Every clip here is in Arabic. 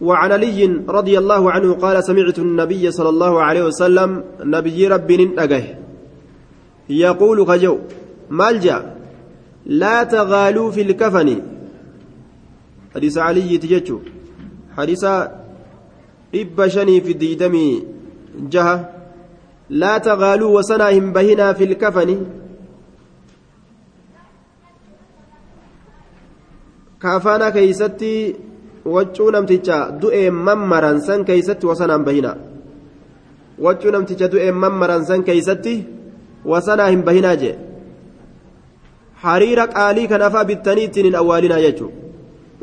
وعن علي رضي الله عنه قال سمعت النبي صلى الله عليه وسلم نبي ربي ننأجه يقول خجو مالجأ لا تغالوا في الكفن. حديث علي تججو. حديث إب شني في الديدمي جهة. لا تغالوا وسناهم بهنا في الكفن. كافانا كيستي waccuu namticha du'een mammaran san keeysatti wasanaan bahina. Waccuu namticha du'een mammaran san keeysatti wasanaa hin bahinaa jee. Hariira qaalii kan afaa bittanii ittiin hin awwaalinaa jechuu.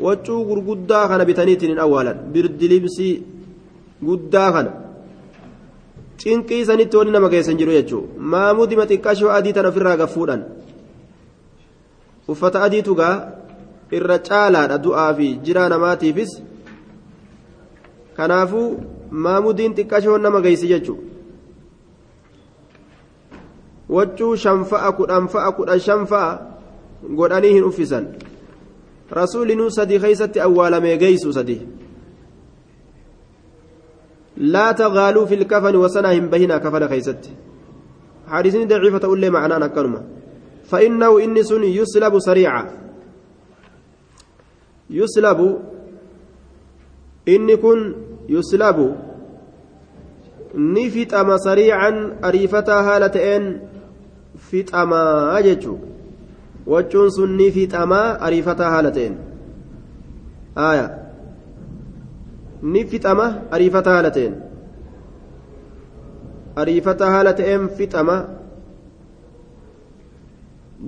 Waccuu gurguddaa kana bitanii ittiin hin awwaalan. Birdilibsii guddaa kana. Cinqii sanitti wani nama geessan jiru jechuu. Maamudima xiqqashoo adii tan ofirraa gaffuudhan uffata adiitu gaa irra caalaadha du'aa fi jiraa namaatiifis kanaafuu maamudiin xiqqashoon nama geessi jechuudha waccuu shanfa'a kudhan fa'a kudhan shanfa'a godhanii hin uffisan rasuulinuu sadii keeysatti awwaalamee geeysu sadii لا تغالوا في الكفن وسنا هم بهنا كفن خيست حديثني ضعيفة أولي معنانا كلمة yuslabu. Inni kun yuslabu. Ni fixama sariican ariifataa haala ta'een fixamaa jechu wachuun sun ni fixamaa ariifataa haala ta'een. Aayaa ni fixama ariifataa haala ta'een. Ariifataa haala ta'een fixama.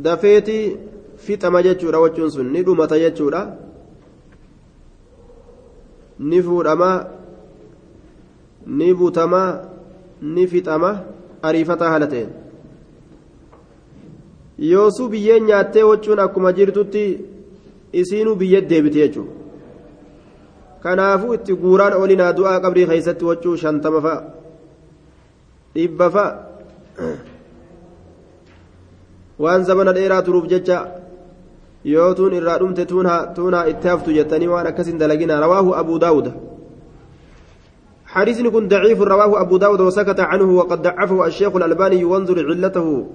Dafeetii fixama jechuudha wacuun sun. Ni dhumata jechuudha. Ni butamaa ni fixamaa ariifataa haala ta'een yoosuu biyyeen nyaattee wachuun akkuma jirtutti isiinuu biyya deebite jechuudha kanaafuu itti guuraan olinaa du'aa qabrii keessatti wachuu shantama fa'a dhibba fa'a waan zabana dheeraa turuuf jecha yoo tuun irraa dhumte tuunaa itti haftu jettanii waan akkasin dalagina rawaahu حديث كن ضعيف رواه أبو داود وسكت عنه وقد ضعفه الشيخ الألباني وانظر علته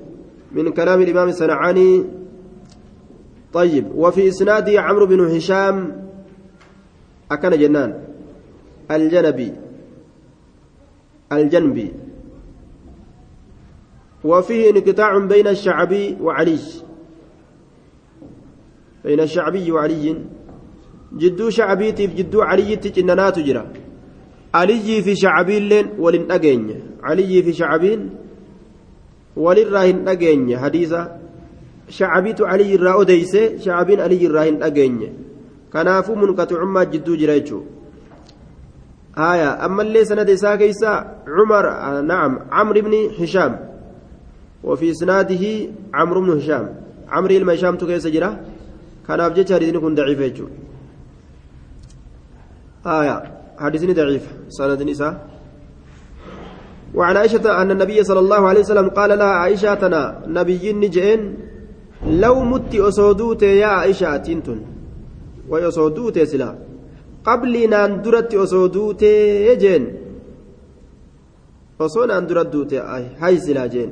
من كلام الإمام الصنعاني طيب وفي إسناده عمرو بن هشام أكن جنان الجنبي الجنبي وفيه انقطاع بين الشعبي وعلي بين الشعبي وعلي جدو شعبيتي في جدو علي تجننات جرا. علي في شعبي لين ولن أجين علي في شعبين ولن راهن أجين حديثا شعبيت علي الراء ديس شعبين علي الراهن أجين كنافو منقطع ما جدو جرايتشو آية أما اللي سند ساكيسا عمر آه نعم عمرو بن هشام وفي إسناده عمرو بن هشام عمرو المشام تكيس جرا. Kanaaf jecha hadiisni kun daciifa jechuudha. آية حديثني ضعيف سند نساء وعن عائشة أن النبي صلى الله عليه وسلم قال لها عائشة تنا نبي نجئن لو مت أصودوت يا عائشة تنتن ويصودوت سلا قبل أن درت أصودوت يجن osoo naan dura duute hay silaa jeen.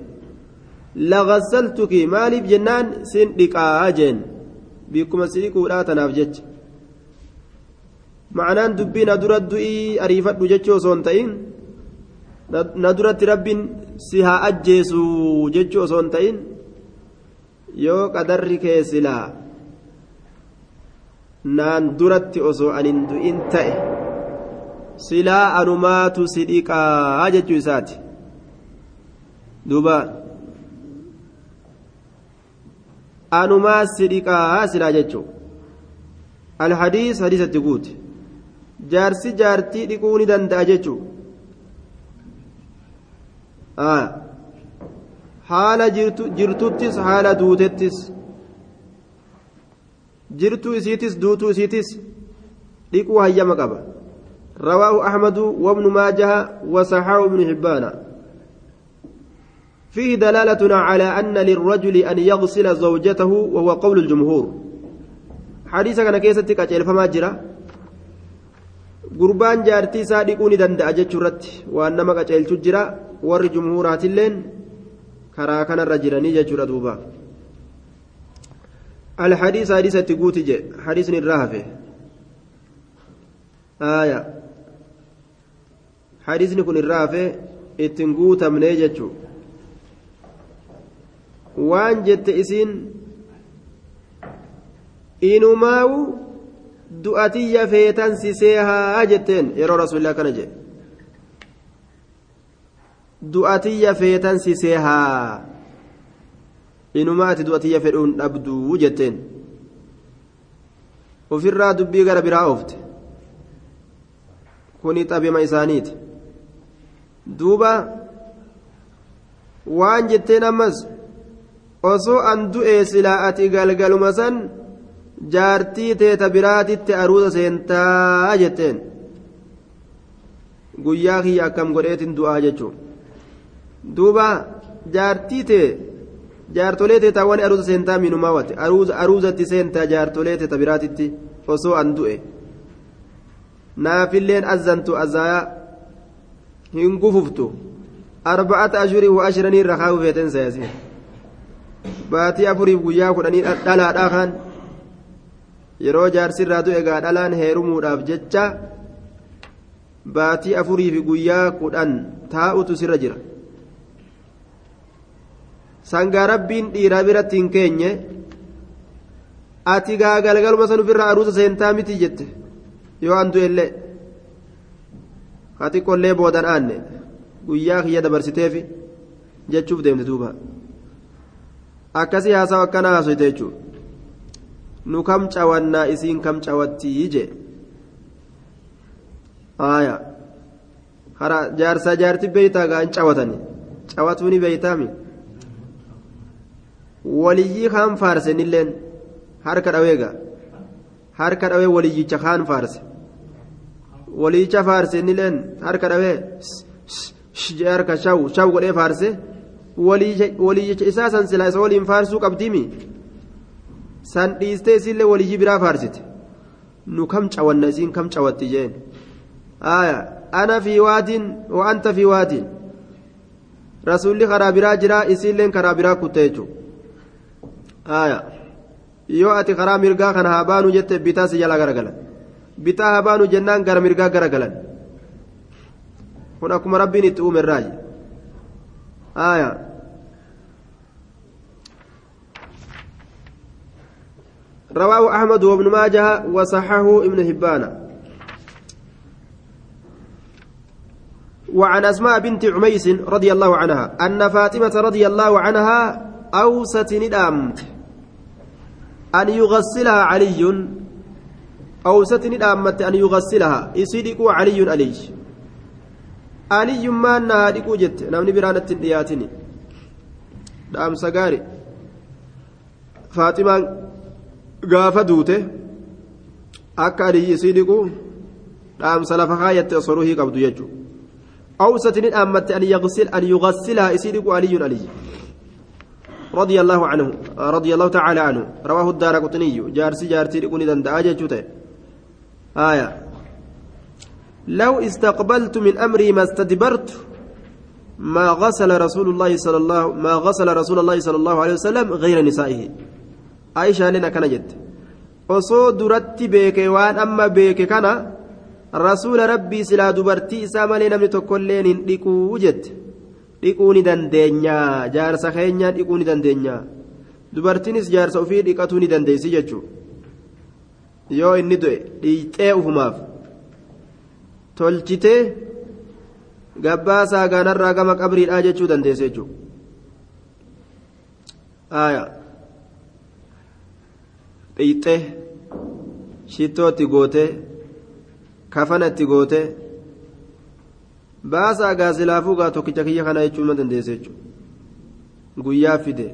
Lagasaltuki maaliif jennaan sin dhiqaa jeen? Du'ii ariifadhu jechuu osoo hin ta'in na duratti rabbiin si haa ajjeesu jechuu osoo hin ta'in yoo qadarri kee silaa naan duratti osoo anin du'in ta'e silaa anumaatu si dhiqaa jechuu isaati duuba anumaa sidhiqaa sidhaa jechuu alhadiis hadiisatti guute jaarsi jaartii dhiquu ni danda'a jechuu haala jirtuttis haala duutettis. Jirtuu isiitis duutuu isiitis. Dhiquu hayyama qaba. Rawaahu ahmadu wabnu maajaha wasaxaahu ibnu hibbaana. فيه دلالة على أن للرجل أن يغسل زوجته وهو قول الجمهور. حديث كان كيستك أجل فما جرى. ni danda'a jechuu irratti waan nama qaceelchu jira warri jumhuuraatilleen karaa kanarra jiranii jechuudha duuba الحديث حديثة تقوتي جي. حديث الرهفة آية. حديث نكون الرهفة اتنقوت من يجتشو waan jette isiin inumaawu du'atiyya feetansisee haa jetteen? Yeroo rasuulli akkana jedhe. Du'atiyya feetansisee haa inumaa ati du'atiyya fedhuun dhabduu? jetteen. Ofirraa dubbii gara biraa oofte. Kuni xabima isaaniiti. Duuba waan jetteen ammas. Osoo an du'ee silaa ati galgaluma san jaartii teeta biraatitti aruusa seentaa jetteen guyyaa kiyya akkam godheetin du'aa jechuun duuba jaartii tee jaartolee teetaa waan aruusa seentaa minumaa wate aruusatti seentaa jaartolee teeta biraatitti osoo an du'e naafilleen azantu azaayaa hin gufuftu arba'ata ashurii wa ashiranii irra kaa'u feeten sayasii baatii afuriif guyyaa kudhanii dhalaadhaa kaan. Yeroo jaarsirraa du'e egaa dhalaan heerumuudhaaf jecha baatii afurii fi guyyaa kudhan taa'utu sirra jira. Sangaa rabbiin dhiiraa biratti hin keenye ati gaa galgaluma san ofirraa aruusa seentaa miti jette? Yoo an du'ellee ati qollee boodan aanne guyyaa kiyya dabarsiteefi jechuuf deemte duuba akkasii haasawa akkana haasoyte jechuudha nu kam cawannaa isiin kam cawattii je aya hara jaarsaa jaarti beeytaa gaa hin cawatani cawatuuni beeytaami waliyyii kaan faarsenilleen harka dhaweega harka dhawee waliyyicha kaan faarse waliyyicha faarsenilleen harka dhawee jee harka shaw shaw godhee faarse waliyyicha isaa san silaa isa waliin faarsuu qabdiimi san dhiistee isillee waliyyi biraa faarsite nu kam cawanna isiin kam cawatti jeen ana fi waadin wa anta fi waadin rasuulli karaa biraa jira isiilleen karaa biraa kutte jechuudha yoo ati karaa mirgaa kana haa baanu jette bitaa si jalaa garagalan bitaa haa baanu jennaan gara mirgaa garagalan kun akkuma rabbiin itti uume irraayi aya رواه أحمد وابن ماجه وصححه ابن هبان. وعن أسماء بنت عميس رضي الله عنها أن فاطمة رضي الله عنها أوست ندامت أن يغسلها علي. أوست ندامت أن يغسلها. يصدق علي علي. علي ما أنها ديكو جت نمني برانة دياتني دام سقاري. فاطمة gaafa duute akka aliyyi isii dhiqu dhaamsa lafa kaayatte osoo ruhii qabdu jechuudha. Awsati ni dhaammatte an yugassilaha isii dhiqu aliyyun aliyyi. رضي الله عنه رضي الله تعالى عنه رواه الدار قطني جارسي جارتي لكوني دندعا جيتشوته آية لو استقبلت من أمري ما استدبرت ما غسل رسول الله صلى الله ما غسل رسول الله صلى الله عليه وسلم غير نسائه aayishaaleen akkana jette. Osoo duratti beeke waan amma beeke kana rasuula rabbii silaa dubartii isaa malee namni tokkolleen hin dhiquu jette. Dhiquu ni dandeenya. Jaarsa keenyaa dhiquu ni dandeenya. Dubartiinis jaarsa ofii dhiqatuu ni dandeessi jechuudha yoo inni du'e dhiixee ufumaaf. Tolchitee gabbaa saagaanarraa gama qabriidhaa jechuu dandeesse jechuudha. Dhiixee shittootti gootee kafanatti gootee baasa gaa silaafuu gaa tokkicha kiyya kana jechuu ma dandeesse jechuudha guyyaa fide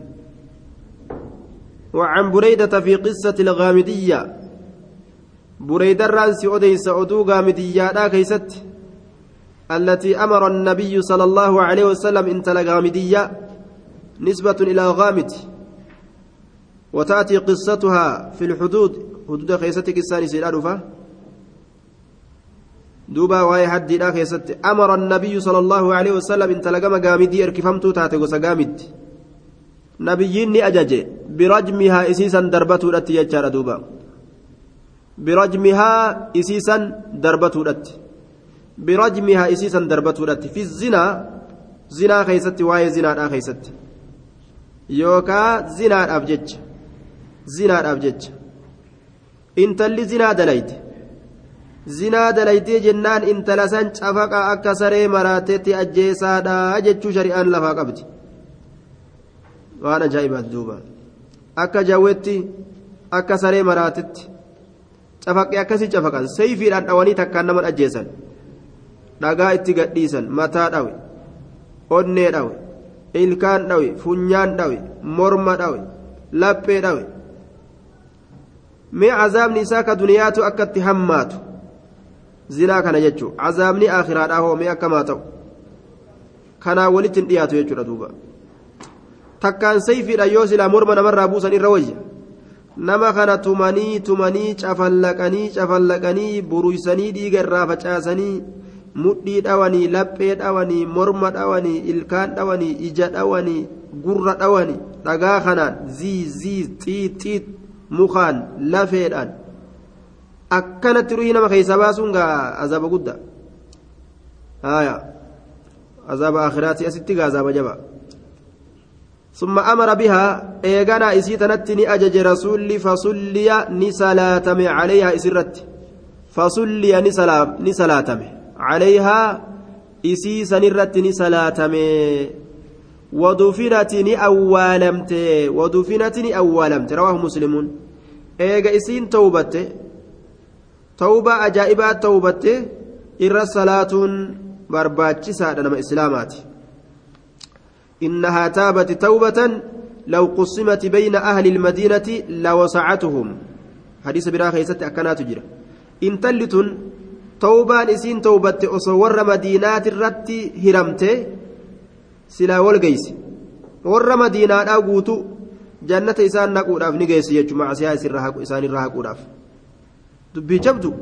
وعن بريدة في قصة الغامدية بريدة الرانس أديس أدو غامدية لا كيست التي أمر النبي صلى الله عليه وسلم انت لغامدية نسبة إلى غامد وتأتي قصتها في الحدود. حدود خيستك الثاني سيلانفة دوبا واي لا كيست أمر النبي صلى الله عليه وسلم إن تلقى قامدي إركفمتو تاتي قصة قامد. نبيين أجج برجمها إسيسا دربته لتي يجار دوبا. برجمها إسيسا دربته لتي برجمها إسيسا دربته لتي في الزنا. زنا كيست واي زنا كيست يوكا زنا أبجج zinaadhaaf jecha. Intalli zinaa dalayte zinaa dalaytee jennaan intala san cafaqaa akka saree maraateetti ajjeesaadhaa jechuu shari'aan lafaa qabdi. Waan ajaa'ibaati duuba. Akka jawwetti akka saree maraatetti cafaqee akkasii cafaqan seeyfiidhaan dhawanii takkaan naman ajjeesan. Dhagaa itti gadhiisan mataa dhawe onnee dhawe ilkaan dhawe funyaan dhawe morma dhawe laphee dhawe. Mee cazaabni isaa ka duniyaatu akkatti hammaatu zinaa kana jechuun cazaabni akhiraadhaa hoo mee akkamaa ta'u kanaa walitti hin dhiyaatu jechuudha duuba takkaan sayfiidha yoo silaa morma namarraa buusan irra wayya nama kana tumanii tumanii cafallaqanii cafallaqanii buruysanii dhiiga irraa facaasanii mudhii dhawanii laphee dhawanii morma dhawanii ilkaan dhawanii ija dhawanii gurra dhawanii dhagaa kanaan zii zii xiit xiit mukaan lafeedhaan akkanatti ruhii nama keessa baasuun gaa azaaba guddaa. Haya azaaba akhiraati asitti gaa azaaba jabaa ثم أمر بها إيغانا إسيتنت ني أجج رسول فصلي نسلاتم عليها إسرت فصلي نسلاتم عليها إسي سنرت نسلاتم ودفنت ني أولمت ودفنت ني أولمت رواه مسلمون إيغا إسين توبت توبة أجائبات توبت إر صلاة برباتشسا نما إسلاماتي إنها تابت توبة لو قسمت بين أهل المدينة لوسعتهم حديث برا خيست أكنات جرا إن تلتن توبان إسين توبت أصور مدينات الرت هرمت سلا والقيس ور مدينة أقوتو نقوداف نقيس يجو مع سياسي الرهاق إسان الرهاق وداف دبي جبدو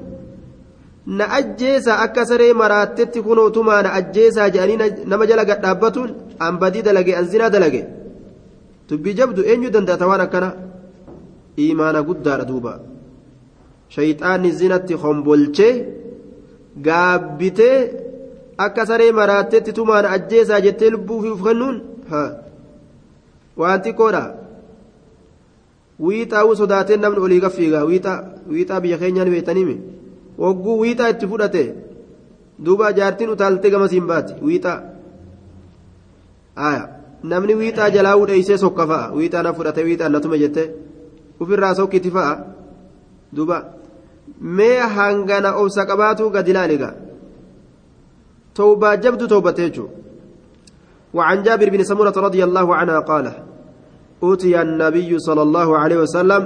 na ajjeesa akka saree maraattetti kunootumaa na ajjeesaa jedhanii nama jala gadhaabbatuun an badii dalage an zinaa dalage dubbii jabdu eenyu danda'ata waan akkana imaana guddaadha duuba shayxaanni zinatti hombolchee gaabbitee akka saree maraattetti tumaa na ajjeesaa jettee lubbuu fi uf kennuun waan xiqqoodha wiixaa'uu sodaateen namni olii gaffiigaa wiixaa biyya keenyaan beektaniimi. wagguu wiixaa itti fudhate duuba jaartiin utaaltee gamasiin baati wiixaa namni wiixaa jalaa udheeysee sokka fa'a wiixaa na fudhate wiixaa na tume jette ufirraa sokkiti fa'a duuba mee hangana obsa qabaatu gad ilaaliga توبة جبد توبتيجو وعن جابر بن سمرة رضي الله عنها قال أوتي النبي صلى الله عليه وسلم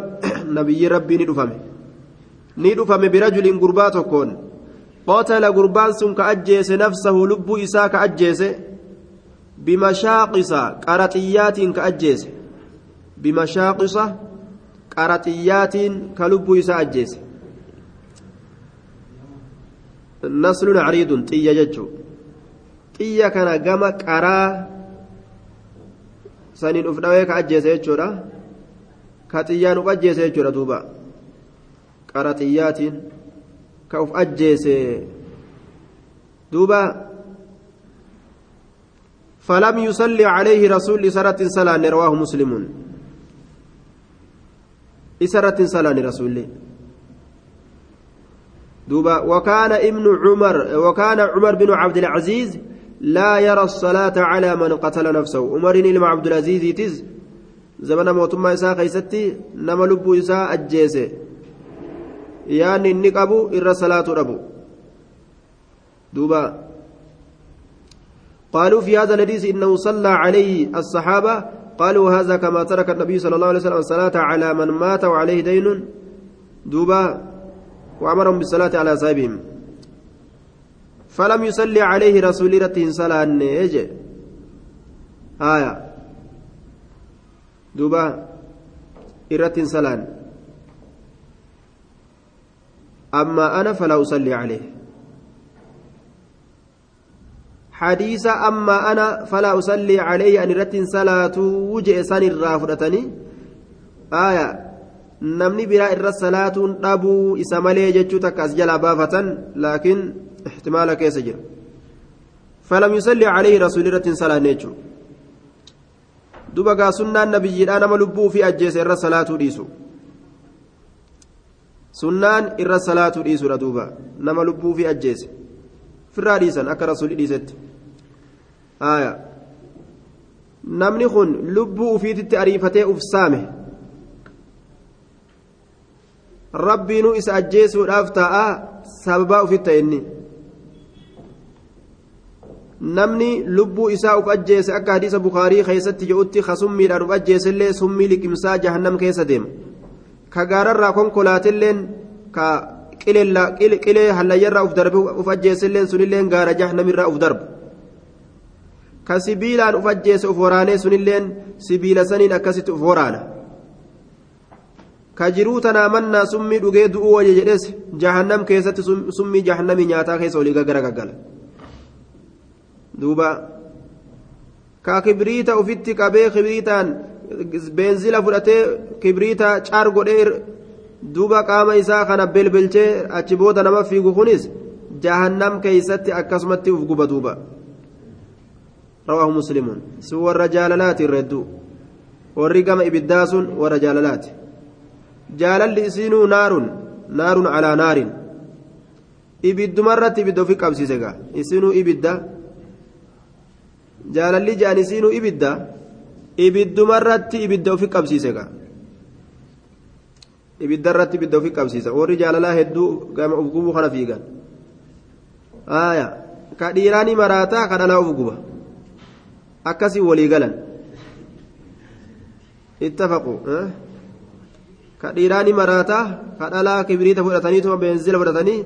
نبي ربي ندفمه ni dhufame birajulin gurbaa tokkoon qotala gurbaan sun ka ajjeese nafsahu lubbuu isaa ka ajjeese bimashaaqisa qaraxiyyaatiin ka ajjeese bimashaaqisa qaraxiyyaatiin ka lubbuu isaa ajjeese naslun cariidun saniin uf dhawee ka ajjeese jechuudha ka xiyyaan uf ajjeese jechuudha duuba qaraxiyyaatiin ka uf ajjeese duuba فلم يصلي عليه رسول سرة سلان رواه مسلم إسرة سلان رسول دوبا وكان ابن عمر وكان عمر بن عبد العزيز لا يرى الصلاة على من قتل نفسه. عمر بن عبد العزيز تز زمن موتما إساء خيستي نما إساء أجيسه yaanni inni qabu irra salaatu dhabu duuba قالوا في هذا الحديث إنه صلى عليه الصحابة قالوا هذا كما ترك النبي صلى الله عليه وسلم الصلاة على من مات وعليه دين. دوبا. وأمرهم بالصلاة على صاحبهم فلم يصلي عليه رسول صلاة نيجي آية. دوبا. إرة صلاة. أما أنا فلا أصلي عليه. حديث أما أنا فلا أصلي عليه أن رت صلاة وجه سن الرافضتني. آية. namni biraa irra salaatuun dhabuu isa malee jechuu takka laakiin ixtimaala keessa jira falam yusalli calayhi rasuuli irratti hin salaanne jechuu duba gaa sunnaan nabiyyiidhaa nama lubbuu fi ajjeese irra salaatuu dhiisu sunnaan irra salaatuu dhiisudha duuba nama lubbuu fi ajjeese firraa dhiisan akka rasuuli dhiisetti aya namni kun lubbuu ufiititti ariifatee uf saame rabbiinuu isa ajjeesuudhaaf taa'a sababaa ufitti ta'e namni lubbuu isaa uf ajjeese akka hadiisa bukaarii keessatti jedhutti ka summiidhaan uf ajjeesellee summii liqimsaa jahannam keessa deema. Ka gaararraa konkolaatilleen ka qilee hallayyarraa uf darbe uf ajjeeselleen sunilleen gaara jahannamirraa uf darbu. Ka sibiilaan uf ajjeese uf waraanee sunilleen sibiila saniin akkasitti uf waraana. Ka jiruu tanaa mannaa summii dhugee du'uu wayya jedhes jahannam keessatti summii jahannamii nyaataa keessa olii gara gaggala duuba ka kibriita ufitti qabee kibriitaan beenzila fudhatee kibriita caar godhee duuba qaama isaa kana belbelchee achi booda nama fiigu kunis jahannam keeysatti akkasumatti uf guba duuba. Jaalalaati مسلم سوى الرجالات الردو والرقم إبداس والرجالات جالل إسين نار نار على نار إبد مرة إبد في قبسي سقا إسين ibidda jaalalli je'an isiinuu ibidda ibiddumarratti ibidda ofi qabsiise gaa ibiddarratti ibidda ofi qabsiisa warri jaalalaa hedduu gama uf gubuu kana fiigan aya ka dhiiraani maraataa ka dhalaa uf guba akkasii walii galan ittafaqu ka dhiiraani maraataa ka dhalaa kibriita fudhataniituma beenzila fudhatanii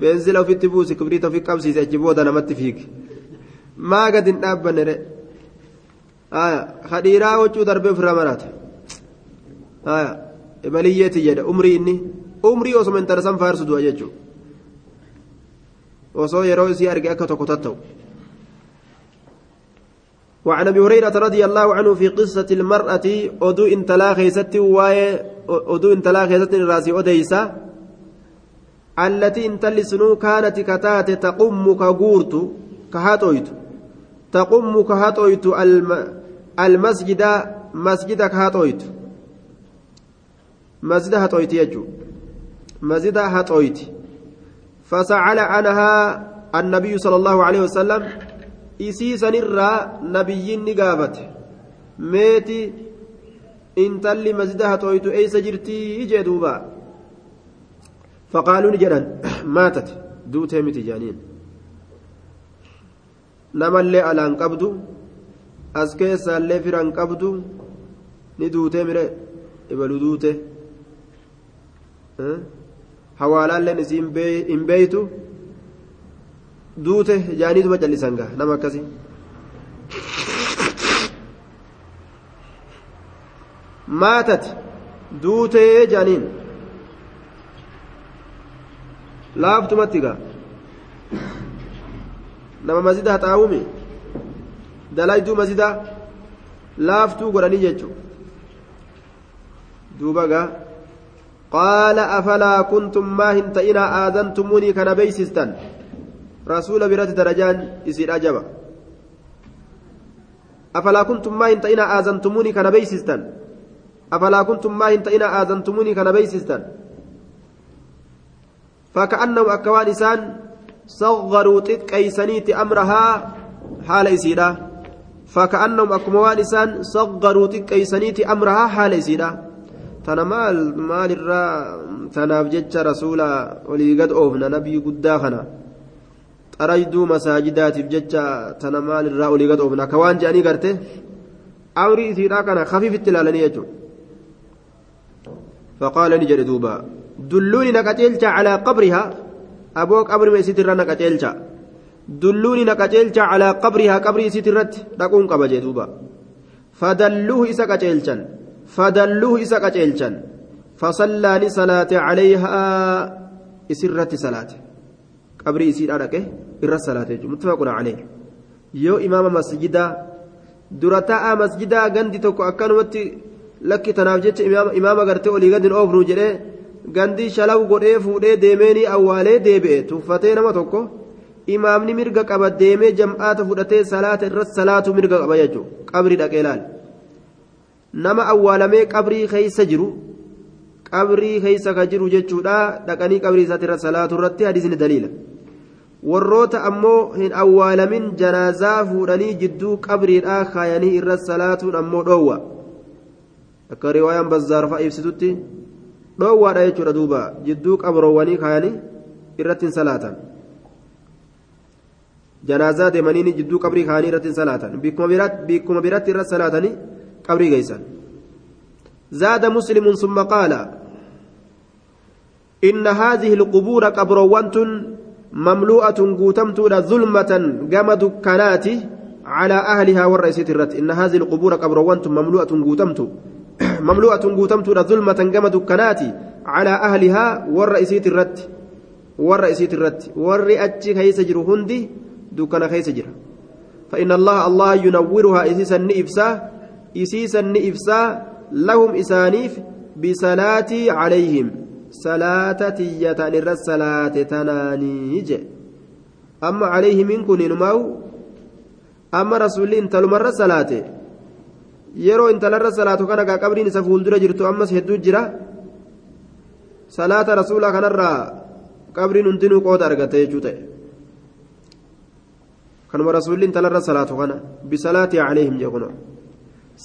beenzila ofitti buusi kibriita ofi qabsiise achi booda namatti fiigi maa gad hin dhaabbanne re ka dhiiraa huccuu darbee ofirraa maraata aya baliyyeeti jedha umrii inni umrii osoma intarsan faarsu du'a jechuudha osoo yeroo isii arge akka tokko tatta'u وعن ابي هريره رضي الله عنه في قصه المراه ادو انتلا خيستي واي ادو انتلا خيستي راسي اوديسا التي انتل سنو كانت كتات تقم كغورت كهاتويت تقم كهاتويت الم المسجد مسجد كهاتويت مسجد هاتويت يجو مسجد هاتويت فسأل عنها النبي صلى الله عليه وسلم sanirraa nabiyyiin ni gaafate meeti intalli masjida haxooytu eeysa jirtii jee duuba faqaaluu ni jedhan maatate duutee namallee alaan qabdu as keessaallee firan qabdu ni duutee mire ibalu duute hawaalaalleen isii hin beeytu duute jaaniituma jallisan gaa nama akkasi maatati duutee jaaniin laaftumatti gaa nama masjida haxaawumi dalayduu masjida laaftuu godhanii jechu duuba gaa qaala afalaa kuntum maa hin ta'inaa aazantumunii kana beeysistan rasuula biratti darajaan isiin ajaba afalaa kuntum maa hin ta'ina aazantumuni kana beeysistan afalaa kuntum maa hin ta'ina aazantumuni kana beeysistan فكأنهم أكوان إسان صغروا تتكيسنيت أمرها حال إسيدا فكأنهم أكوان إسان صغروا تتكيسنيت أمرها حال إسيدا تنا مال مال الرا تناف جتش رسولا ولي قد أوفنا نبي قداخنا jecha tana maalirraa olii gad oofna akka waan je'anii garte amrii isiidhaa kana kafiifitti ilaalanii jechuudha faqaala ni jedhe duuba dulluuni na qaceelcha calaa qabrihaa aboo qabrima isiitirra na qaceelcha dulluuni na qaceelcha calaa qabrihaa qabrii isiitirratti dhaquun qaba jee duuba fadalluuhu isa qaceelchan fadalluuhu isa qaceelchan fasallaani salaate calayhaa isirratti salaate qabrii isiidhaa dhaqe irra salaate muttafaquna calee yoo imaama masjidaa dura taa'aa masjidaa gandi tokko akkanumatti lakki tanaaf jecha imaama gartee olii gadi oofnu jedhee gandi shalaw godhee fuudhee deemeenii awwaalee deebi'e tuffatee nama tokko imaamni mirga qaba deemee jam'aata fudhatee salaata irratti salaatu mirga qaba jechuudha qabrii dhaqee laal nama awwaalamee qabrii keessa jiru qabrii keessa ka jiru jechuudha dhaqanii qabrii isaati irra salaatu irratti hadiisni daliila. warroota ammoo hin awwaalamin janaazaa fuudhanii jidduu qabriidhaa kaayanii irra salaatuun ammoo dhoowwa akka riwaayaan bazzaarfaa ibsitutti dhoowwaadha jechuudha duuba jidduu qabroowwanii kaayanii irratti hin salaatan janaazaa deemanii jidduu qabrii kaayanii irratti hin salaatan bikkuma biratti irra salaatanii qabrii geessan زاد مسلم ثم قال إن هذه القبور قبروانت مملوءة قوتمتون ظلمة قام دكانات على أهلها والرئيسة الرت إن هذه القبور قبروانت مملوءة قوتمت مملوءة قوتمتون ظلمة قام دكانات على أهلها والرئيسة الرت والرئيسة الرت والرئتش كيس جر هندي دكان كيس فإن الله الله ينورها إسيسا نئفسا إسيسا نئفسا لهم إسانيف بصلاتي عليهم salaate tanaanii je amma calayhi min kun inumaa'u amma rasuulli intalumarra salaate. Yeroo intalarra salaatu kana gaa qabriin isa fuuldura jirtu ammas hedduu jira salaata rasuulaa kanarraa qabriin hundinuu qooda argate jechuu ta'e kanuma rasuulli intalarra salaatu kana bisalaatii calayhim jee kuno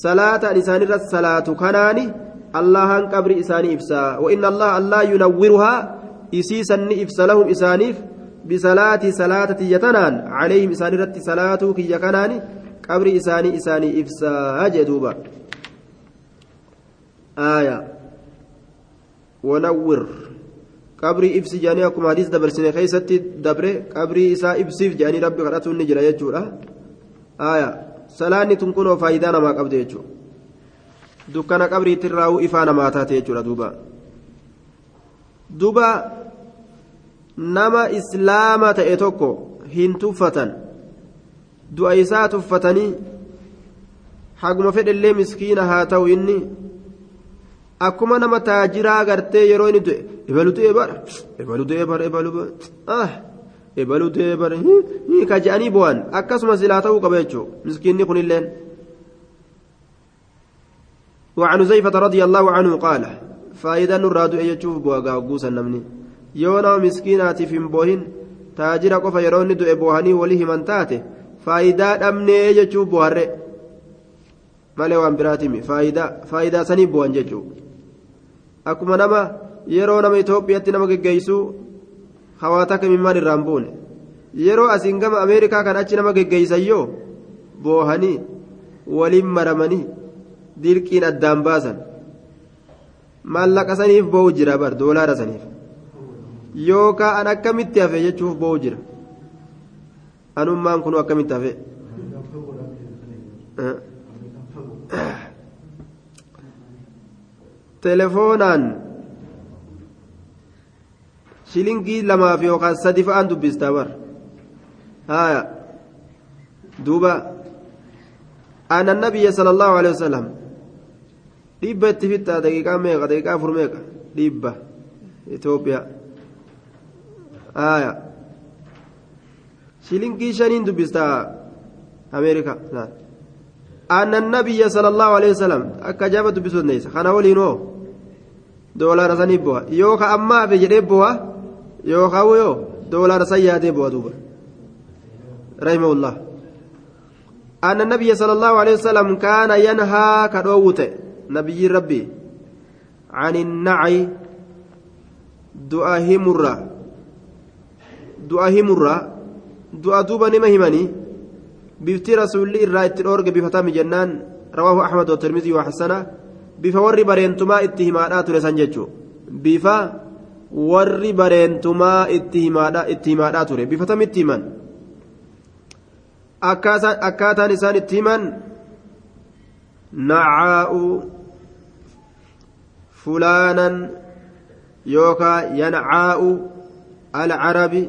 salaataan isaanirra salaatu kanaani allahan qabri isaanii ibsaa وإن الله الله ينورها إسيسا إفسا لهم إسانيف بصلاة صلاة يتنان عليهم إساني رت صلاة كي يكنان قبر إساني إساني إفسا جدوبا آية ونور قبر إفسي جاني أكم حديث دبر سنة خيستي دبر قبر إسا إفسيف جاني ربي قرأتون نجرى يجورا آية صلاة تنكون فايدانا ما قبض يجور dukkana qabriitirraa ifaa namaa taate jechuudha duuba. Duba nama islaama ta'e tokko hin tuffatan. Du'a isaa tuffatanii haguma fedhellee miskiina haa ta'u inni akkuma nama taajiraa gartee yeroo inni du'e ebalu du'e bara ebalu du'e bara ebalu ah ebalu du'e bara ka je'anii bu'an akkasuma silaa ta'uu qaba jechuudha miskiinni kunilleen. وعن زيفة رضي الله عنه قال فإذا نراد أن يشوف بوغا وقوسا نمني يونا مسكيناتي في بوهن تاجر قف يرون دو إبوهني وليه من تاته فإذا أمني يشوف بوهر malee waan biraatimi faayidaa faayidaa sanii bu'an jechuudha akkuma nama yeroo nama Itoophiyaatti nama geggeessuu hawaata kamimmaan irraan buune yeroo asiin gama Ameerikaa kan achi nama geggeessan yoo boohanii waliin maramanii dirqiin addaan baasan maallaqa saniif bo'u jira bar doolaara saniif yookaan an akkamitti hafe jechuuf bo'u jira anummaan kun akkamitti hafe telefoonaan shilingii lamaaf yookaan sadi fa'aan dubbistaa bar haya duuba أن النبي صلى الله عليه وسلم dhibba itti fixaa daqiiqaa meeqa daqiiqaa afur meeqa dhibba Itoophiyaa aya shilingii shaniin dubbistaa Ameerika أن النبي صلى الله عليه وسلم أكجاب دبسون نيس خنا ولينو دولار سني بوا يوكا أما في جريب بوا يوكا ويو دولار سيادة بوا دوبا رحمه الله أن النبي صلى الله عليه وسلم كان ينهى كدووت نبي ربي عن النعي دعاء مرة دعاء مرة دعاء دوبا نما همني بفتي رسول الله الرأي بفتام جنان رواه أحمد والترمذي وحسنه bifa warri bareentumaa itti himaadhaa ture san jechuun bifa warri bareentumaa itti himaadhaa ture bifa tamitti himan akkaataan isaan itti himan nacaa'u fulaanan yookaan yancaa'u alcarabi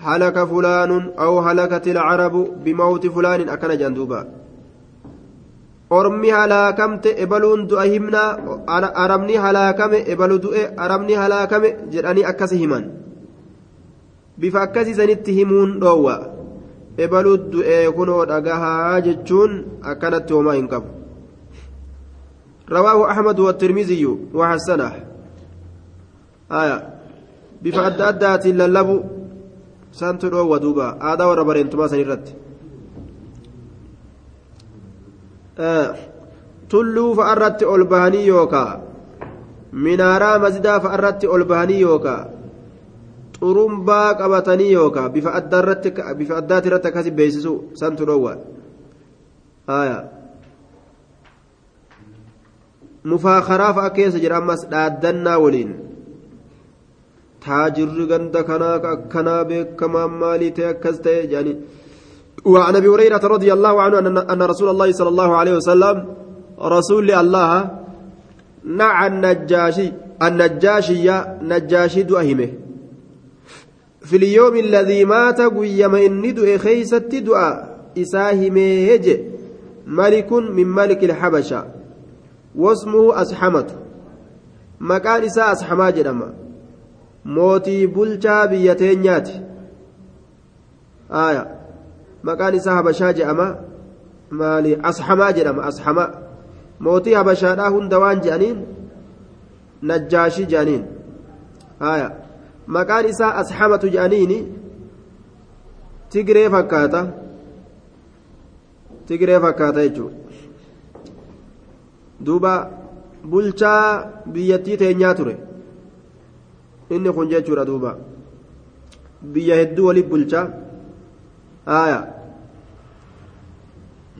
هلك فلان أو هلكت العرب بموت فلان أكن جندوبا ormi halaakamte ebaluun du'a himnaa arabni halaakame ebalu du'e arabni halaakame jedhanii akkasi himan bifa akkasiisanitti himuun dhoowwa ebalu du'e kunoo dhagahaa jechuun akkanatti homaa hin qabu رواه أحمد والترمذي وحسنه آية bifa adda addaatiin santu dhoowwa duuba aadaa warra bareentumaa san irratti tulluu fa'arratti ol bahanii yookaa minaaraa masjidaa fa'arratti ol bahanii yookaa xurumbaa qabatanii yookaa bifa addaati irratti akkasi beeksisu santu dhoowwa mufaakaraa fa'a keessa jira ammas dhaaddannaa waliin taajirri ganda kanaa akkanaa beekamaan maalii ta'e akkas ta'e jedhanii. وعن ابي هريره رضي الله عنه ان رسول الله صلى الله عليه وسلم رسول الله نعى النجاشي النجاشي نجاشي دؤهمه في اليوم الذي مات قيم إن دؤ خيست دؤا إساهمه ملك من ملك الحبشة واسمه أسحمة مكان إساء أسحما جرما mootii bulchaa biyya teenyaati. Aya maqaan isaa habashaa jedhama. Maali? Ashamaa jedhama ashama mootii habashaadhaa hunda waan jedhaniin najjaashii jedhaniin. Aya maqaan isaa ashamatu jedhaniini tigree fakkaata. Tigree fakkaata jechuudha. Duuba bulchaa biyyattii teenyaa ture inni kun jechuudha duuba biyya hedduu waliif bulchaa aya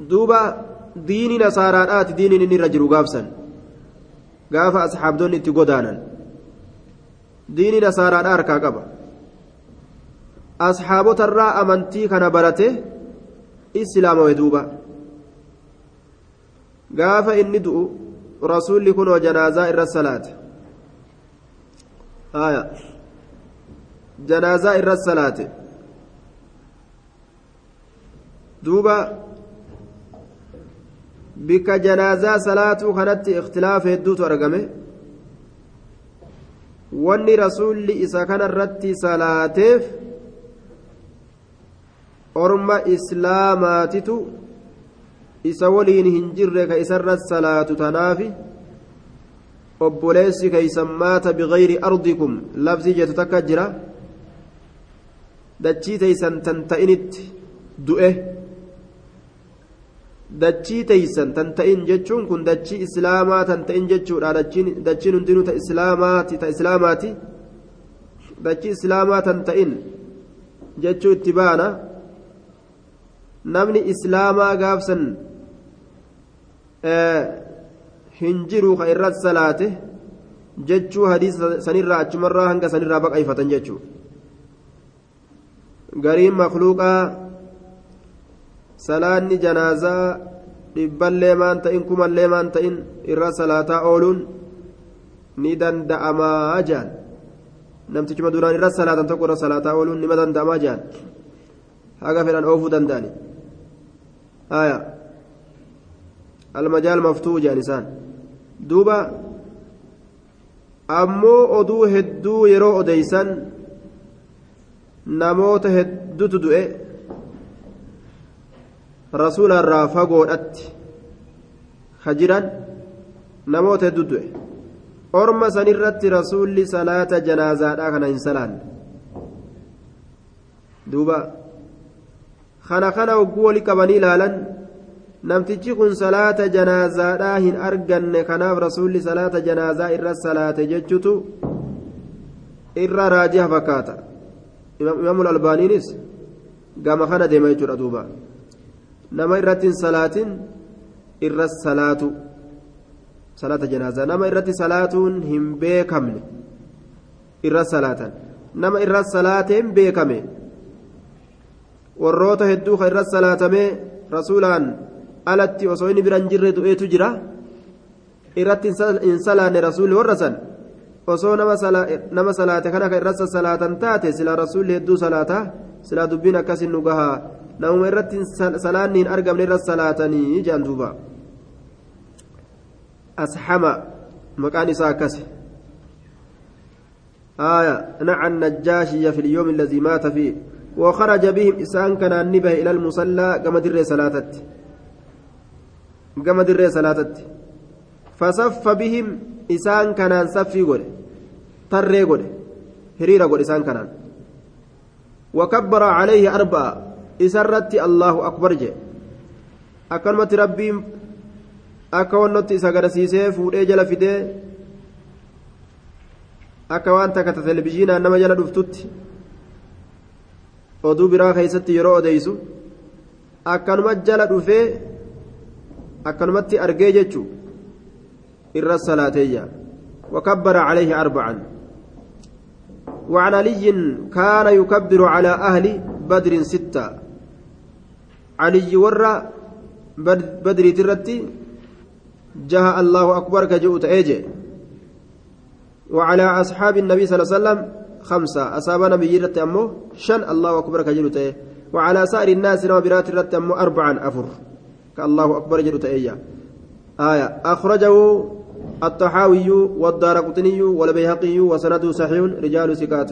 duuba diini nasaaraadhaati diiniin inni irra jiru gaafsan gaafa asxaabdonni itti godaanan diini nasaaraadhaa harkaa qaba asxaabotarraa amantii kana barate islaamawe duuba gaafa inni du'u rasuulli kunoo janaazaa irra salaate aya janaazaa irra salaate duuba bikka janaazaa salaatuu kanatti ikhtilaafa hedduutu argame wanni rasuulli isa kanarratti salaateef orma islaamaatitu isa waliin hin jirre ka isarra salaatu tanaafi obboleessi keeysan maata bigayri ardikum labsii jeetu takka jira dachii teeysan tan ta'initti du'e dachii teeysan tan ta'in jechuun kun dachii islaamaa tan ta'in jechuudha dachiin hundinuu ta islaamaati ta islaamaati dachii islaamaa tan ta'in jechuu itti baana namni islaamaa gaafsan hin jiru ka irra salaate jechuu hadiisa sanirraa achumarraa hanga sanirraa baqayfatan jechuu gariin makluuqaa salaanni janaazaa dhibballee maan ta'in kumallee maan ta'in irra salaataa ooluun ni danda'amaa jaan namtichuma duraan irra salaatan tokko irra salaataa ooluun nima danda'amaa jaan haga fedhan oofuu danda'ani haya almajaal maftuu jaan isaan duuba ammoo oduu hedduu yeroo odeysan namoota hedduutu du'e rasuularraa fagoodhatti ka jiran namoota hedduu du'e orma sanirratti rasuulli salaata janaazaadhaa kana hin salaanne duuba kana kana hogguu wali qabanii ilaalan namtichi kun salaata janaazaadhaa hin arganne kanaaf rasuulli salaata janaazaa irra salaate jechutu irra raajiha fakkaata imaamul albaaniinis gama kana deema jechuudha duuba nama irratti hin salaatin irra salaatu salaata janaazaa nama irratti salaatuun hin beekamne irra salaatan nama irra salaateen beekame warroota hedduu ka irra salaatamee rasuulaan alatti osoo inni bira hin jirre du'eetu jira irratti hin salaanne rasuulli warra san osoo nama salaate kana ka irra salaatan taate sila rasuulli hedduu salaata silaa dubbiin akkasin nu gahaa namuma irratti salaanni hin argamne irra salaatanii jaan duuba ashama maqaan isaa akkasi آية نعى النجاشي في اليوم الذي مات فيه وخرج بهم إسان كان النبه إلى المصلى كما در صلاتت كما در صلاتت فصف بهم إسان كان صفي قول تري قول هريرة قول إسان كان وكبر عليه أربعة إسرت الله أكبر جي أكلمة ربي أكونت إسا قرسيسي فودي جل فدي akka waan takka ta nama jala dhuftutti oduu biraa keessatti yeroo odeysu akkanuma jala dhufee akkanumatti argee jechuu irra salaateeyya. وكبر عليه أربعا وعن علي كان يكبر على أهل بدر ستة علي ورى بدر ترتي جاء الله أكبر كجؤت أيجي وعلى أصحاب النبي صلى الله عليه وسلم خمسة أصاب نبي رت أمه شن الله أكبر كجلته وعلى سائر الناس نما برات أربعا أفر كالله أكبر جلته إياه آية. أخرجه الطحاوي والدار قطني والبيهقي وسنده صحيح رجال سكات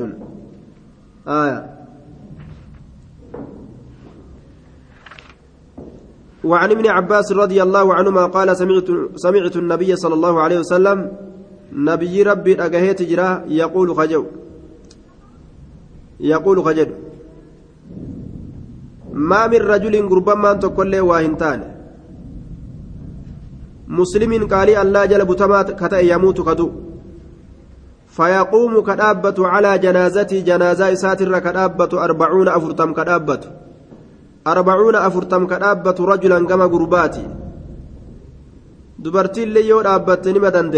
آية. وعن ابن عباس رضي الله عنهما قال سمعت سمعت النبي صلى الله عليه وسلم نبي ربي أجهيت جرا يقول خجو. يقول ما من رجل قربما تقول واهنتان مسلم قال الله جل بتمات كتا يموت كدو. فيقوم كدابة على جنازتي جنازة ساتر كدابة أربعون أفرتم كدابة. أربعون أفرتم كدابة رجلا كما قرباتي دبرتي اللي يود أبتني مدن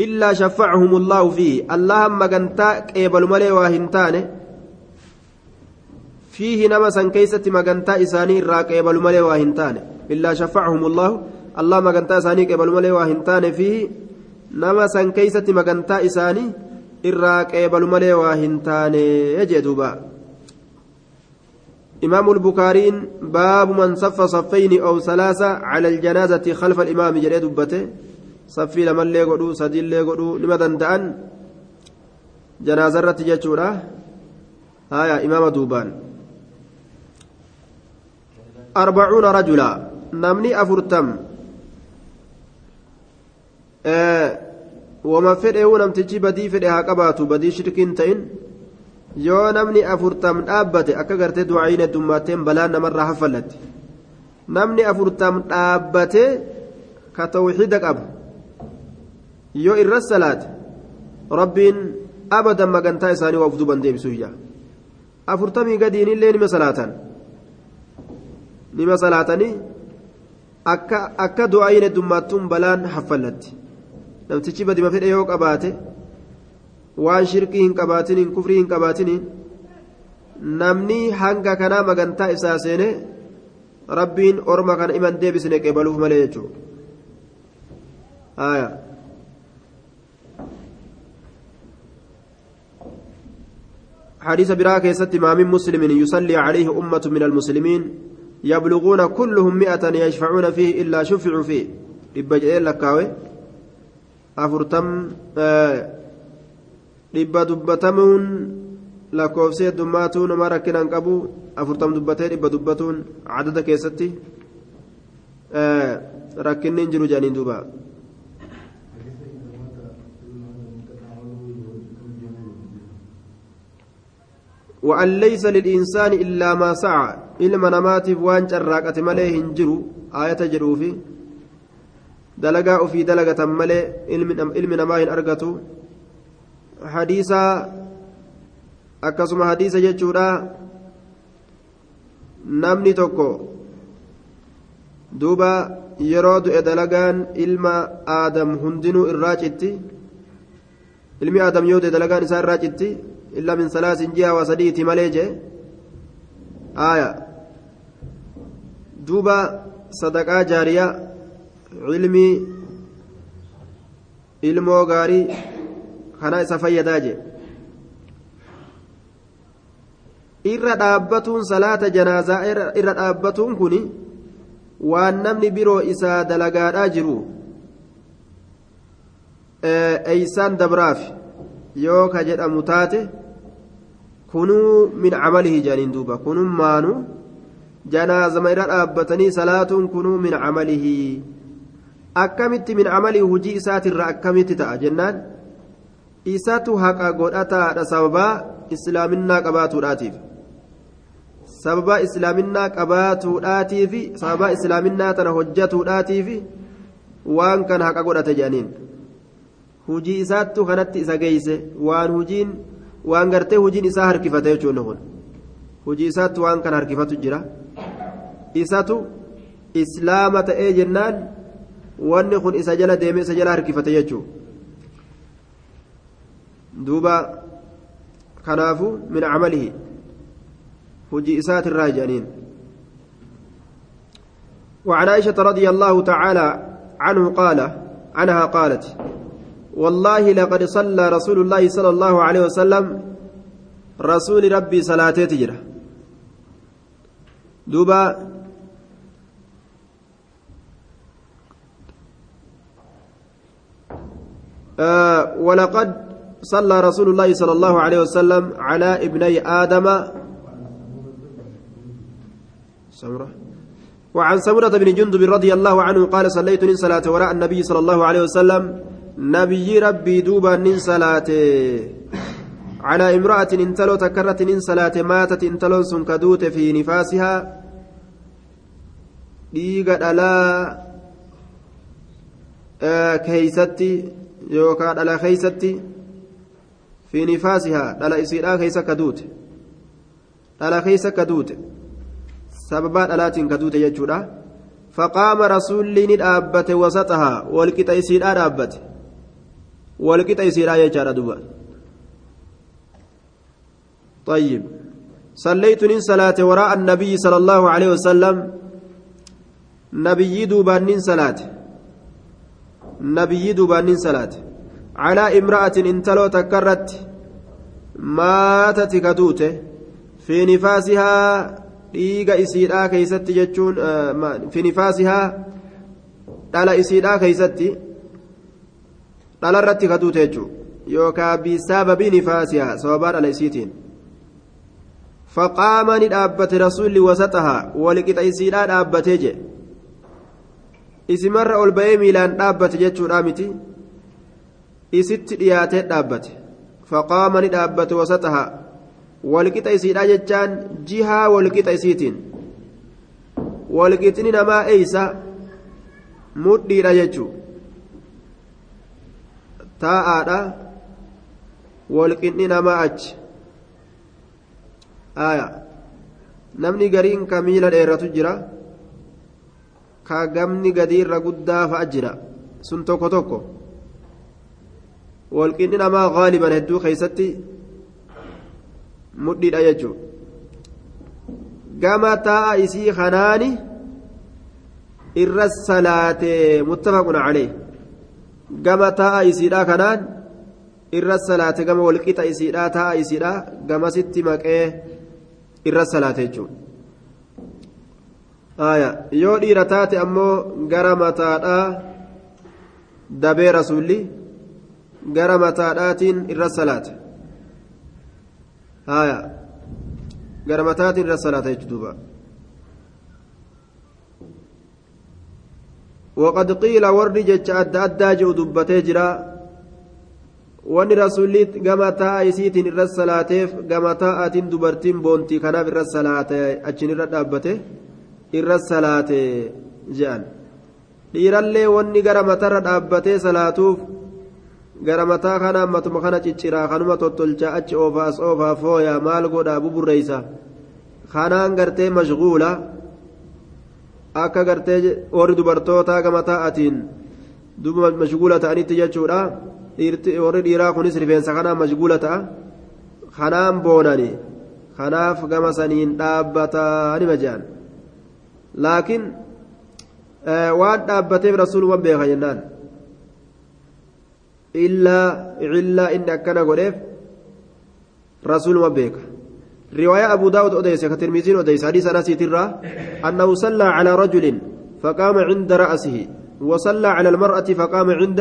إلا شفعهم الله فيه. اللهم مغنتا قبل ملي واهنتان فيه نما كيسة مغنتا إساني را قبل ملي واهنتان إلا شفعهم الله. الله مغنتا إساني قبل ملي واهنتان فيه. نما كيسة مغنتا إساني إرا قبل ملي واهنتان يجدوبا إمام البخاري باب من صف صفين أو ثلاثة على الجنازة خلف الإمام جريد دبته لمن لي قدو سدين لي قدو لماذا دأن جنازة رتجتشورا هايا إمام دوبان أربعون رجلا نمني أفرتم آه وما فدئه نمتجي بدي فدئها قباتو بدي شركين تئن yoo namni afurtam dhaabbate akka gartee du'aayin heddummaatteen balaan namarraa haffallatti namni afurtam dhaabbate ka tawxiida qabu yoo irra salaate rabbiin abadan magantaa isaanii waa uf duban deebisuu ija afurtamii gadiinillee nima salaatan nima salaatanii akka akka du'aayin heddummaattuun balaan haffallatti namtichi badima fedhe yoo qabaate waan shirkii hin qabaatiniin kufrii hin qabaatiniin namni hanga kanaa magantaa isaa seene rabbiin orma kana iman deebisne qeebaluuf malee jechuudha حديث براك يست ما من مسلم يصلي عليه أمة من المسلمين يبلغون كلهم مئة يشفعون فيه إلا شفعوا فيه إبجئ لكاوي أفرتم آه lakkoofsi heddummaatu nama rakkinaan qabu afurtam dubbatee dhibba dubbatuun cadada keessatti rakkinni hin jiru jedhaniin duuba وأن ليس للإنسان إلا ما سعى إلما نماتف وان جراكة مليه هنجرو آية جروفي دلقاء في دلقة مليه إلم نماهن أرقته namni tokko duuba yeroo du'e dalagaan ilma aadam hundinuu irraa citti ilmi aadam yoo du'e dalagaan isaa irraa citti salaasin ji'a waa sadiiti malee jee aaya duuba sadaqaa jaariyaa ilmi ilmoo gaarii kana isa fayyadaa jee irra dhaabbatuun salaata janaazaa irra dhaabbatuun kun waan namni biroo isaa dalagaadhaa jiru eeysaan dabraaf yoo ka jedhamu taate kunuu min camalihi jedhaniin duuba kunuun maanu janaazama irra dhaabbatanii salaatuun kunuu min camalihi akkamitti min camalii hujii isaatirra akkamitti ta'a jennaan isatu haqa godhataadha sababaa islaaminaa qabaatuudhaatiif sababaa islaaminaa qabaatuudhaatiif sababaa islaaminaa tana hojjatuudhaatiif waan kan haqa godhate jedhaniin hujii isaattu kanatti isa geeyse waan hujiin waan gartee hujiin isaa harkifate jechuun kun hujii isaattu waan kan harkifatu jira isatu islaama ta'ee jennaan wanni kun isa jala deeme isa jala harkifate jechuun duuba kanaafu min camalihi hujii isaatirraa jedhaniin وعن عائشة رضي الله تعالى عنه قال عنها قالت والله لقد صلى رسول الله صلى الله عليه وسلم رسول ربي صلاة تجرى. دوبا آه ولقد صلى رسول الله صلى الله عليه وسلم على ابني آدم سمرة. وعن سمرة بن جندب رضي الله عنه قال صليت صلاة وراء النبي صلى الله عليه وسلم نبي ربي دوبا صلاة على امرأة انتلو تكرت من صلاة ماتت انتلو سنكدوت في نفاسها ديقة ألا آه كيستي fi nifaasihaa dhala isiidhaa keeysa ka duute dhala keeysa ka duute sababaa dhalaatiin ka duute jechuudha faqaama rasuulli ni dhaabbate wasaxahaa walqixa isiidhaa dhaabbate walqixa isiidhaa jechaadha duba طيب صليت من صلاة وراء النبي صلى الله عليه وسلم نبي دوبان صلاة nabiyyi duubaannin salaate calaa imra'atin intaloo takkarratti maatati kaduute fi nifaasihaa dhiiga isiidhaa keeysatti jechuun fi nifaasihaa dhala isiidhaa keeysatti dhalarratti kaduute jechuu yookaa bisababii nifaasihaa sababaa dhala isiitiin faqaama ni dhaabbate rasuulli wasaxahaa walqixa isiidhaa dhaabbatee jedhe isimarra ol ba'ee miilaan dhaabbate jechuudha miti isitti dhiyaatee dhaabbate faqaama ni dhaabbate wasaxaha walqixa isiidha jechaan jihaa walqixa isiitiin walqixni namaa eeysa mudhiidha jechuu taa'aadha walqinni namaa achi namni gariin ka miila dheeratu jira ka gamni gadi irra guddaa fa'a jira sun tokko tokko walqinni namaa gaaliban hedduu keeysatti mudhiidha jechuu gama taa'a isii kanaani irra salaatee muttafaqun calee gama taa'a isiidha kanaan irra salaate gama walqixa isiidha taa'a isiidha gamasitti maqee irra salaate jechuudha. Yoo dhiira taate ammoo gara mataadhaa dabee rasuulli gara mataadhaatiin irra salaate. Gara mataatiin irra salaata jechuudha وقد قيل ورد جتش أدى أدى جو دبتي جرا وان رسولي كما تاء يسيتين الرسالاتيف كما تاء دبرتين بونتي في الرسالات salaate je'an dhiirallee wanni gara matarra dhaabbatee salaatuuf gara mataa kana ammatuma kana cicciraa kanuma tottolchaa achi oofaas oofaa fooyaa maal godhaa buburreeysa kanaan gartee mashguula akka gartee warri dubartootaa gama taa'atiin duba mashguula ta'anitti jechuudha. Warri dhiiraa kunis rifeensa kanaan mashguula ta'a. Kanaan boonani. Kanaaf gama saniin dhaabbataa nima je'an laakiin waan dhaabbateef rasuuluma beeka jennaan. Illaa cillaa inni akkana godheef rasuuluma beeka riwaayaa abuu daawud odeyse ka tirmiziin odeyse hadiisa anasiitirraa annahu sallaa calaa rajulin faqaama cinda ra'asihi وصلى على المرأة فقام عند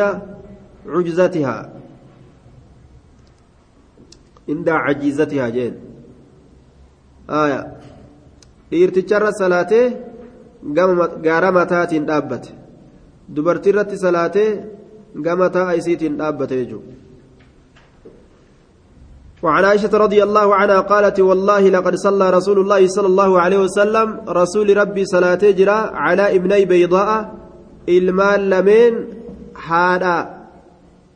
عجزتها عند عجيزتها جين آية dhiirticharra salaatee gaara mataatiin dhaabbate dubartiirratti salaatee gama taa'a isiitiin. وعن عائشة رضي الله عنها قالت والله لقد صلى رسول الله صلى الله عليه وسلم رسول ربي صلاة تجرى على ابني بيضاء المال لمن هذا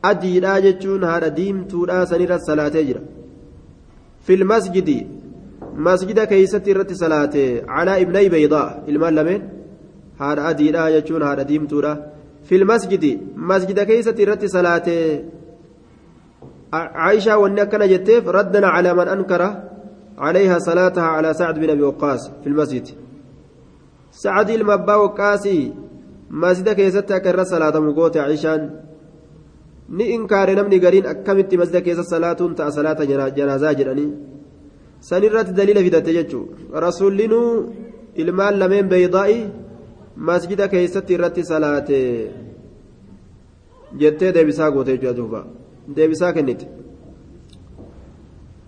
أدي راجتون هذا ديم تورا سنيرة صلاة تجرى في المسجد مسجد كيسة رت صلاة على ابني بيضاء المال لمن هذا أدي راجتون هذا ديم تورا في المسجد مسجد كيسة رت صلاة عائشة وأنك جتيف ردنا على من أنكر عليها صلاتها على سعد بن أبي وقاص في المسجد سعد المبا وقاسي keessatti akka irra salaatamu goote Aishaan ni inkaare namni gariin akkamitti masjida keessa salaatuun ta'a salaata janaazaa jedhanii san irratti daliila fidatte jechuudha rasuullinuu ilmaan lameen beeydaa'i masjida keessatti irratti salaate jettee deebisaa goote jechuudha duuba deebisaa kennite.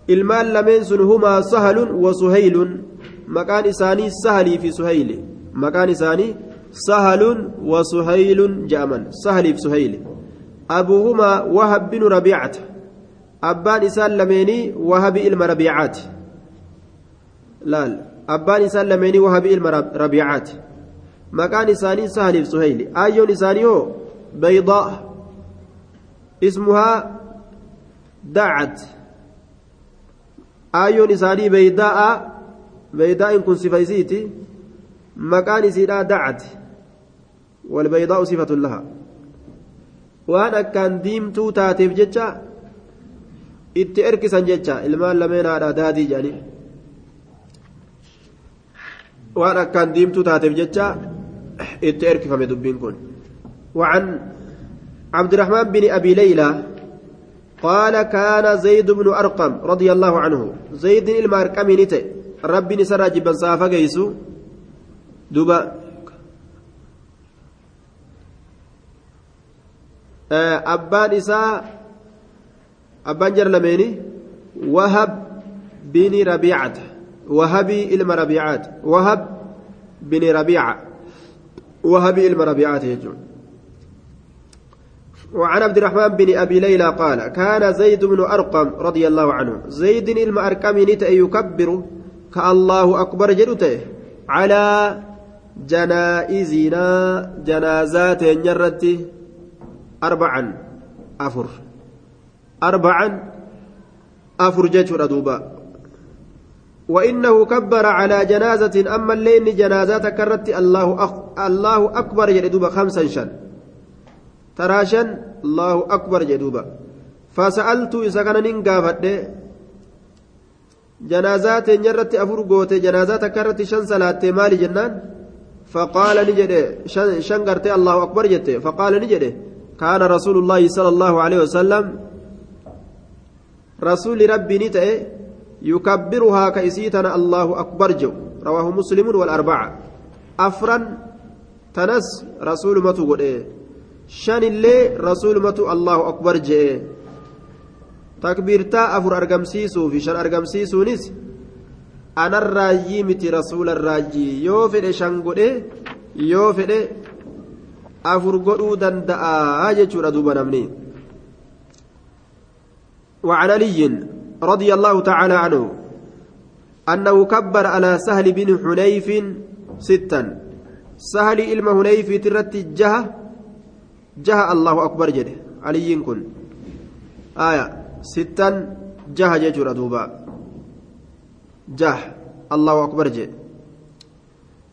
Ilmaan lameen sun humaa sahalun wa suhaylun maqaan isaanii sahalii fi suhayli. Maqaan isaanii سهل وسهيل جامن سهل في سهيل أبوهما وهب بن ربيعة أبان إسان لميني وهب إلم ربيعات لا أبان إسان لميني وهب إلم ربيعات مكان إساني سهل في سهيل أيون إساني هو بيضاء اسمها دعت أيون إساني بيضاء بيضاء كن سفيسيتي مكان إسيرا دعت والبيضاء صفة لها وأنا كان ديمتو تاتيف جتشا itti erkisan jecha ilmaan lameen haadha daadii jedhanii waan akkaan diimtuu taateef jecha itti erkifame dubbiin kun وعن عبد الرحمن بن أبي ليلى قال كان زيد بن أرقم رضي الله عنه. زيد المارقم نتي ربي نسرى جبا صافا جيسو. دوبا أبان إساء أبان جر لميني. وهب بن ربيعة. وهبي إلما ربيعات وهب بن ربيعة. وهبي إلما ربيعات يجون. وعن عبد الرحمن بن أبي ليلى قال كان زيد بن أرقم رضي الله عنه زيد إلما أرقم يكبر كالله أكبر جلته على جنائزنا جنازات نرت أربعا أفر. أربعا أفر جتر دوبا وإنه كبر على جنازة أما الليل جنازات كرت الله أخ... الله أكبر جدوبا خمسا شن. تراشن الله أكبر جدوبا. فسألت إذا كان ننقافت جنازات نرت أفر قوت جنازات كرت شن صلاة مالي جنان. فقال نجد شن, شن الله أكبر جت فقال نجد كان رسول الله صلى الله عليه وسلم رسول ربي نتأ يكبرها كيسيتنا الله أكبر جو. رواه مسلم والأربعة. أفرا تنس رسول شان رسول متو الله أكبر جئ تكبيرتا أفر أرقمسيسو في شان أرقمسيسو نس. أنا الراجي متي رسول الراجي. يو فدي شان قد يو فدي أفر قدو دندأ. جيشورا دوبا نمني. وعن علي رضي الله تعالى عنه أنه كبر على سهل بن حنيف ستا. سهل إلما حنيف ترت جهة جهة الله أكبر جده علي كن آية ستا جهة ججر دوبا جه الله أكبر جده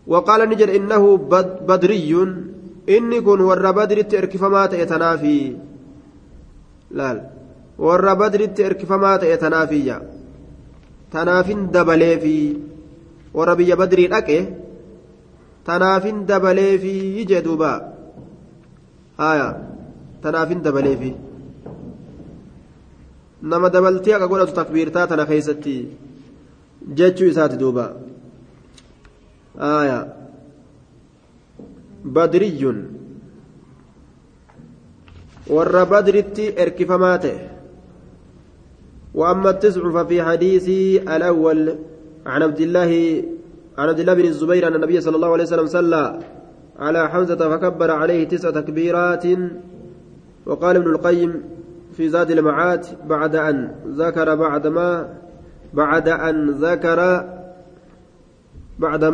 وقال نجر إنه بدري إني كن ور بدر تركفما تأتنافي لا, ta'e tanaafiyya tanaafin dabalee fi warra biyya badrii dhaqe tanaafin dabalee fi jee duuba haya tanaafin dabalee fi nama dabaltee akka godhatu takbiirtaa tana keessatti jechuu isaati duuba aayaa badriyyun warra badritti erkifamaa ta'e وأما التسع ففي حديث الأول عن عبد الله عن عبد الله بن الزبير أن النبي صلى الله عليه وسلم صلى على حمزة فكبر عليه تسع تكبيرات. وقال ابن القيم في زاد المعاد بعد أن ذكر بعد ما بعد أن ذكر بعد ما